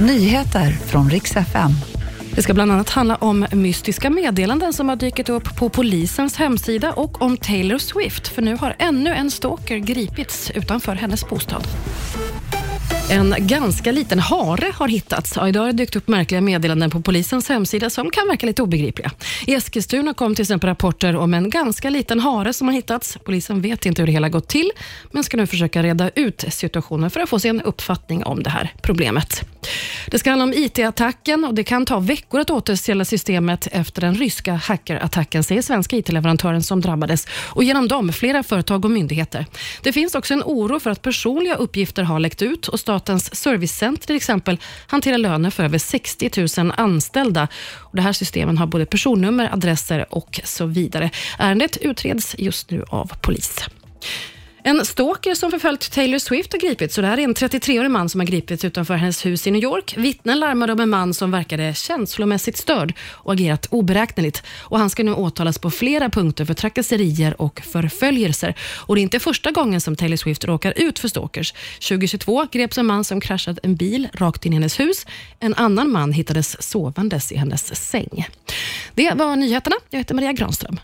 Nyheter från riks FM. Det ska bland annat handla om mystiska meddelanden som har dykt upp på polisens hemsida och om Taylor Swift, för nu har ännu en stalker gripits utanför hennes bostad. En ganska liten hare har hittats. Ja, idag har det dykt upp märkliga meddelanden på polisens hemsida som kan verka lite obegripliga. I Eskilstuna kom till exempel rapporter om en ganska liten hare som har hittats. Polisen vet inte hur det hela gått till, men ska nu försöka reda ut situationen för att få sig en uppfattning om det här problemet. Det ska handla om IT-attacken och det kan ta veckor att återställa systemet efter den ryska hackerattacken, säger svenska IT-leverantören som drabbades och genom dem flera företag och myndigheter. Det finns också en oro för att personliga uppgifter har läckt ut och Statens servicecenter till exempel hanterar löner för över 60 000 anställda. Och det här systemen har både personnummer, adresser och så vidare. Ärendet utreds just nu av polis. En stalker som förföljt Taylor Swift har gripits. Så det här är en 33-årig man som har gripits utanför hennes hus i New York. Vittnen larmade om en man som verkade känslomässigt störd och agerat oberäkneligt. Och han ska nu åtalas på flera punkter för trakasserier och förföljelser. Och det är inte första gången som Taylor Swift råkar ut för stalkers. 2022 greps en man som kraschade en bil rakt in i hennes hus. En annan man hittades sovandes i hennes säng. Det var nyheterna. Jag heter Maria Granström.